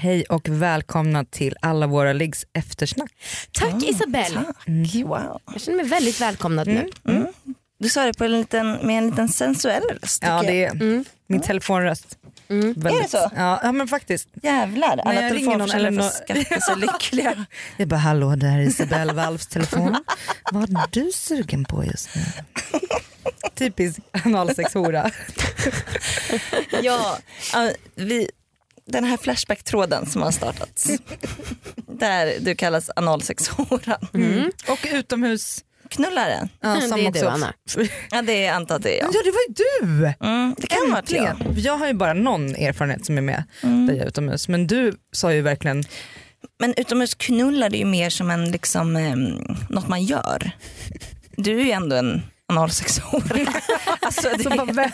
Hej och välkomna till alla våra liggs eftersnack. Tack Mm, Isabelle. Tack. Mm. Wow. Jag känner mig väldigt välkomnad nu. Mm. Du sa det på en liten, med en liten sensuell röst. Ja, det är Mm. min telefonröst. Mm. Är det så? Ja, ja men faktiskt. Jävlar, alla någon telefonförsäljare får skatta sig lyckliga. Jag bara hallå det här är Isabelle Walfs telefon. Vad är du sugen på just nu? Typisk analsexhora. ja, vi, den här Flashback-tråden som har startats. där du kallas analsexhoran. Mm. Och utomhus. Knullaren. Ja, Det som är också. du Anna. Ja det är antar att det är jag. Ja det var ju du! Mm, det kan vara jag. Jag har ju bara någon erfarenhet som är med Mm. där jag är utomhus. Men du sa ju verkligen, Men utomhusknullare är ju mer som en, liksom, um, något man gör. Du är ju ändå en analsexhora. alltså, det, så vem-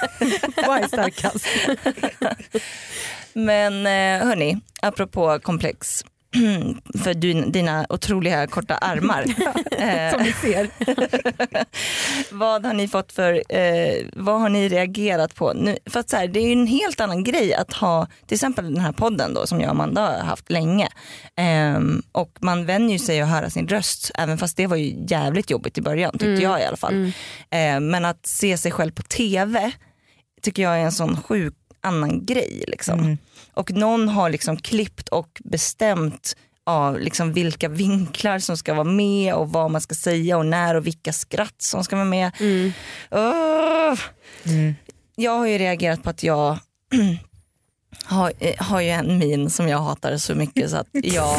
vad är starkast? Men eh, hörni, apropå komplex. för dina otroliga korta armar. Eh, Som ni ser. vad har ni fått för, eh, vad har ni reagerat på? Nu, för att så här, det är ju en helt annan grej att ha till exempel den här podden då som jag och Amanda har haft länge. Ehm, och man vänjer sig att höra sin röst även fast det var ju jävligt jobbigt i början tyckte Mm. jag i alla fall. Mm. Ehm, men att se sig själv på tv tycker jag är en sån sjuk annan grej. Liksom. Mm. Och någon har liksom klippt och bestämt av liksom vilka vinklar som ska vara med och vad man ska säga och när och vilka skratt som ska vara med. Mm. Åh! Mm. Jag har ju reagerat på att jag har, eh, har ju en min som jag hatar så mycket så att jag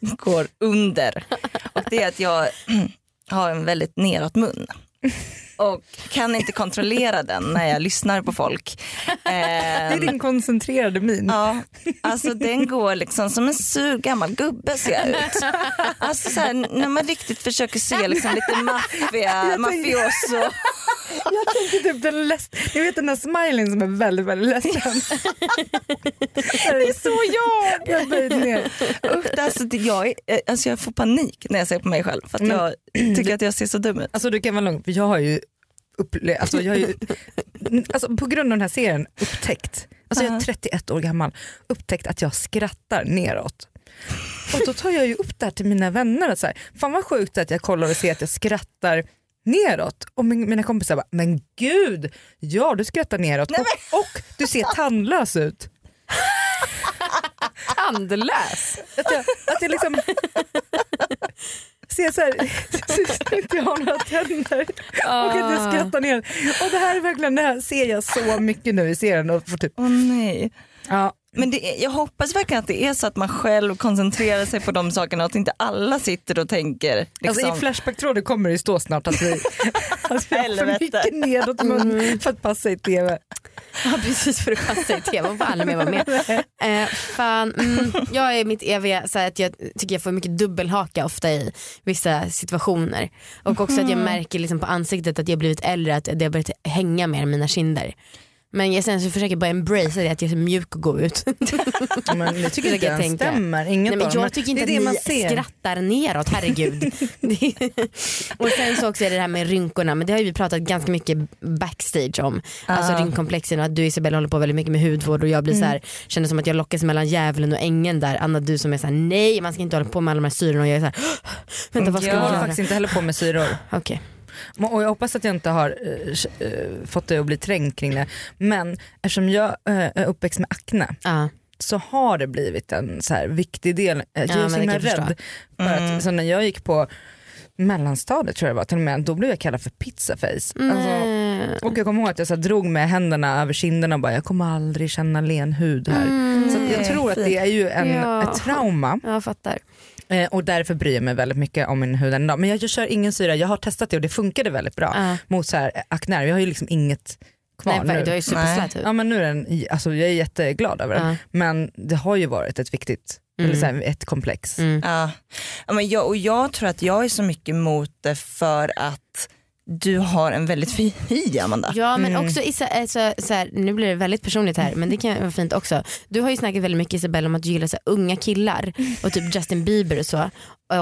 går under. Och det är att jag har en väldigt neråt mun. Och kan inte kontrollera den när jag lyssnar på folk. Det är Ehm, din koncentrerade min. Ja, alltså den går liksom som en sur gammal gubbe ser jag ut. Alltså så här, när man riktigt försöker se liksom lite maffia, mafioso. Jag tänker typ den leds- Ni vet den där smileyn som är väldigt väldigt ledsen. det är så jag! Jag böjd ner. Usch, Alltså, det- jag, är, eh, alltså jag får panik när jag ser på mig själv för att Men- jag tycker att jag ser så dum ut. Alltså du kan vara lugn för jag har ju, upple- alltså, jag har ju alltså, på grund av den här serien upptäckt, alltså jag är Ja. 31 år gammal, upptäckt att jag skrattar neråt. Och då tar jag ju upp det här till mina vänner och så här, fan vad sjukt att jag kollar och ser att jag skrattar neråt och min, mina kompisar bara, men gud, ja du skrattar neråt och, och du ser tandlös ut. Tandlös. Att jag, att jag liksom ser så här, inte jag har några tänder och att jag skrattar ner. Och det här är verkligen, det här ser jag så mycket nu i serien. Och får typ, Åh nej. ja, Men det jag hoppas verkligen att det är så att man själv koncentrerar sig på de sakerna och att inte alla sitter och tänker. Liksom, alltså I Flashback-tråden kommer det ju stå snart att vi, att vi har för mycket nedåt mun för att passa i tv. Ja precis för att passa i tv och får aldrig mer vara med. Eh, fan, mm, jag är mitt eviga, så att jag tycker jag får mycket dubbelhaka ofta i vissa situationer. Och också att jag märker liksom på ansiktet att jag blivit äldre, att det har börjat hänga mer i mina kinder. Men jag sen så försöker jag bara embracea det att jag är så mjuk och gå ut. Men jag tycker inte det tänka. stämmer. Inget Nej, men jag tycker inte det är det att man ni ser. skrattar neråt, herregud. Det och sen så också är det det här med rynkorna, men det har ju vi pratat ganska mycket backstage om. Alltså rynkkomplexen och att du Isabella håller på väldigt mycket med hudvård och jag blir så här, känner som att jag lockas mellan djävulen och ängeln där. Anna du som är såhär nej man ska inte hålla på med alla de här syrorna och jag är såhär vänta vad ska Jag jag göra? faktiskt inte heller på med syror. Okej. Och jag hoppas att jag inte har eh, eh, fått dig att bli trängd kring det. Men eftersom jag eh, är uppväxt med akne Ja. så har det blivit en så här viktig del. Jag är Ja, så det himla rädd. För Mm. att, så när jag gick på mellanstadiet tror jag det var till och med, då blev jag kallad för pizzaface. Alltså. Och jag kommer ihåg att jag så drog med händerna över kinderna och bara jag kommer aldrig känna len hud här. Mm. Så jag tror att det är ju en, Ja. ett trauma Jag fattar. eh, och därför bryr jag mig väldigt mycket om min hud än idag. Men jag, jag kör ingen syra, jag har testat det och det funkade väldigt bra Ja. mot så här, akne. Jag har ju liksom inget kvar Nej, nu. du har ju superslät hud. Ja men nu är den, alltså jag är jätteglad över den. Men det har ju varit ett viktigt, Mm. eller så här, ett komplex. Mm. Ja. Ja, men jag, och jag tror att jag är så mycket emot det för att du har en väldigt fin hy Amanda. Ja men Mm. också Isa, alltså, så här, nu blir det väldigt personligt här men det kan vara fint också. Du har ju snackat väldigt mycket Isabella om att du gillar så här, unga killar och typ Justin Bieber och så.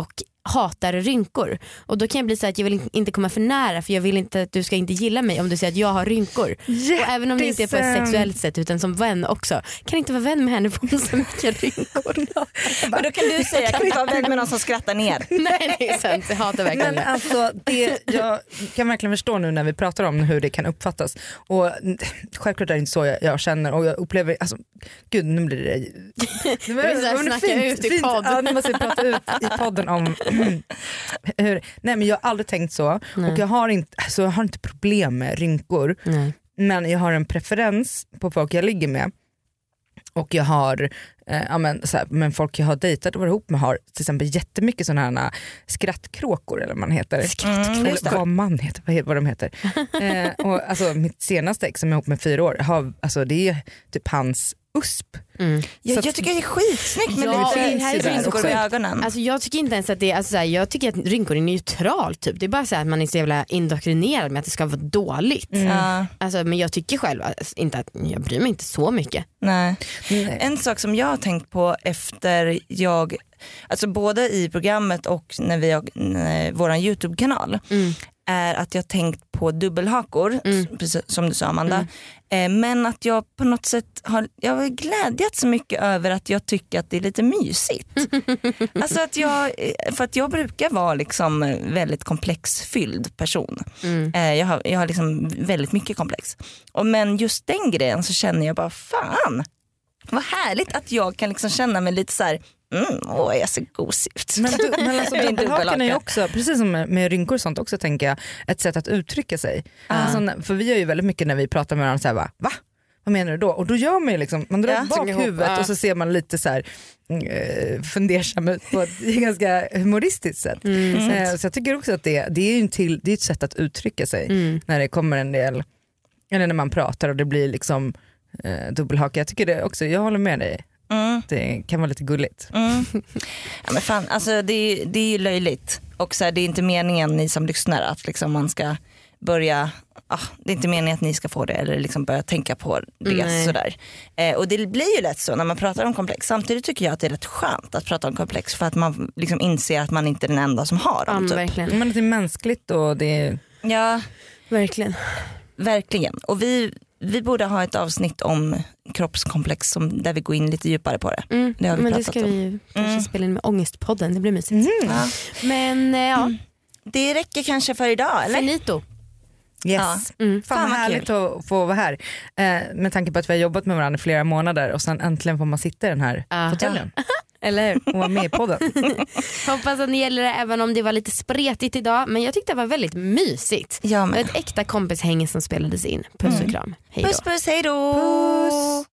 Och hatar rynkor och då kan jag bli så att jag vill inte komma för nära för jag vill inte att du ska inte gilla mig om du säger att jag har rynkor. Och även om det inte är på ett sexuellt sätt utan som vän också. Kan inte vara vän med henne för hon har så mycket rynkor. Men då kan du säga, jag kan inte vara vän med någon som skrattar ner. Nej det är sant, jag hatar verkligen Men det. alltså, det, jag kan verkligen förstå nu när vi pratar om hur det kan uppfattas. Och självklart är det inte så jag, jag känner och jag upplever, alltså, gud nu blir det... det var, vill så här det var snacka ut i podd. Ja, nu måste vi prata ut i podden om hur, nej men jag har aldrig tänkt så Nej. och jag har, inte, alltså, jag har inte problem med rynkor Nej. men jag har en preferens på folk jag ligger med och jag har, eh, ja, men, så här, men folk jag har dejtat och varit ihop med har till exempel jättemycket sådana här skrattkråkor eller vad man heter. Mm, just eller vad man heter, vad, vad de heter. eh, och, alltså, mitt senaste ex som jag är ihop med fyra år, har, alltså, det är typ hans USP. Mm. Så Jag, att- jag tycker det är skitsnyggt med Ja, lite det här är rynkor så i ögonen. Alltså jag tycker inte ens att det är, alltså så här, jag tycker att rynkor är neutralt typ. Det är bara så här att man är så jävla indoktrinerad med att det ska vara dåligt. Ja, Alltså, men jag tycker själv alltså, inte att, jag bryr mig inte så mycket. nej. Nej. En sak som jag har tänkt på efter jag, alltså både i programmet och när vi har våran YouTube-kanal Mm. är att jag har tänkt på dubbelhakor, Mm. precis som du sa Amanda. Eh, men att jag på något sätt har, jag har glädjat så mycket över att jag tycker att det är lite mysigt. alltså att jag, eh, för att jag brukar vara liksom väldigt komplexfylld person. Mm. Eh, jag, har, jag har liksom väldigt mycket komplex. Och, men just den grejen så känner jag bara fan vad härligt att jag kan liksom känna mig lite så här, mm, åh jag ser gosig ut. Men, du, men alltså, dubbelhaken är ju också, precis som med, med rynkor och sånt också tänker jag, ett sätt att uttrycka sig. Alltså, när- för vi gör ju väldigt mycket när vi pratar med varandra så här, va? va? Vad menar du då? Och då gör man ju liksom, man drar Ja, bak huvudet ja. och så ser man lite så här eh, fundersam ut på ett ganska humoristiskt sätt. Mm. Eh, så jag tycker också att det, det är ju en till, det är ett sätt att uttrycka sig Mm. när det kommer en del, eller när man pratar och det blir liksom eh, dubbelhaka. Jag tycker det också, jag håller med dig, Mm. det kan vara lite gulligt. Mm. Ja, men fan, alltså, det, är, det är ju löjligt. Och så här, det är inte meningen ni som lyssnar att liksom, man ska börja, ah, det är inte meningen att ni ska få det eller liksom börja tänka på det sådär. Eh, och det blir ju lätt så när man pratar om komplex. Samtidigt tycker jag att det är rätt skönt att prata om komplex för att man liksom inser att man inte är den enda som har Ja, dem. men typ. Men det är mänskligt och det är Ja, verkligen. verkligen. Och vi, vi borde ha ett avsnitt om kroppskomplex som, där vi går in lite djupare på det. Mm. Det har vi men det pratat ska om. vi ju kanske Mm. spela in med Ångestpodden, det blir mysigt. Ja. Men eh, ja, Det räcker kanske för idag eller? finito. yes. Mm. Fan, Fan, vad härligt att få vara här. Eh, med tanke på att vi har jobbat med varandra i flera månader och sen äntligen får man sitta i den här Ja. fåtöljen Eller hur? och vara med i podden. Hoppas att ni gäller det även om det var lite spretigt idag. Men jag tyckte det var väldigt mysigt. Ja, var men. ett äkta kompishäng som spelades in. Puss och kram. Hej då. Puss puss, hej då! Puss.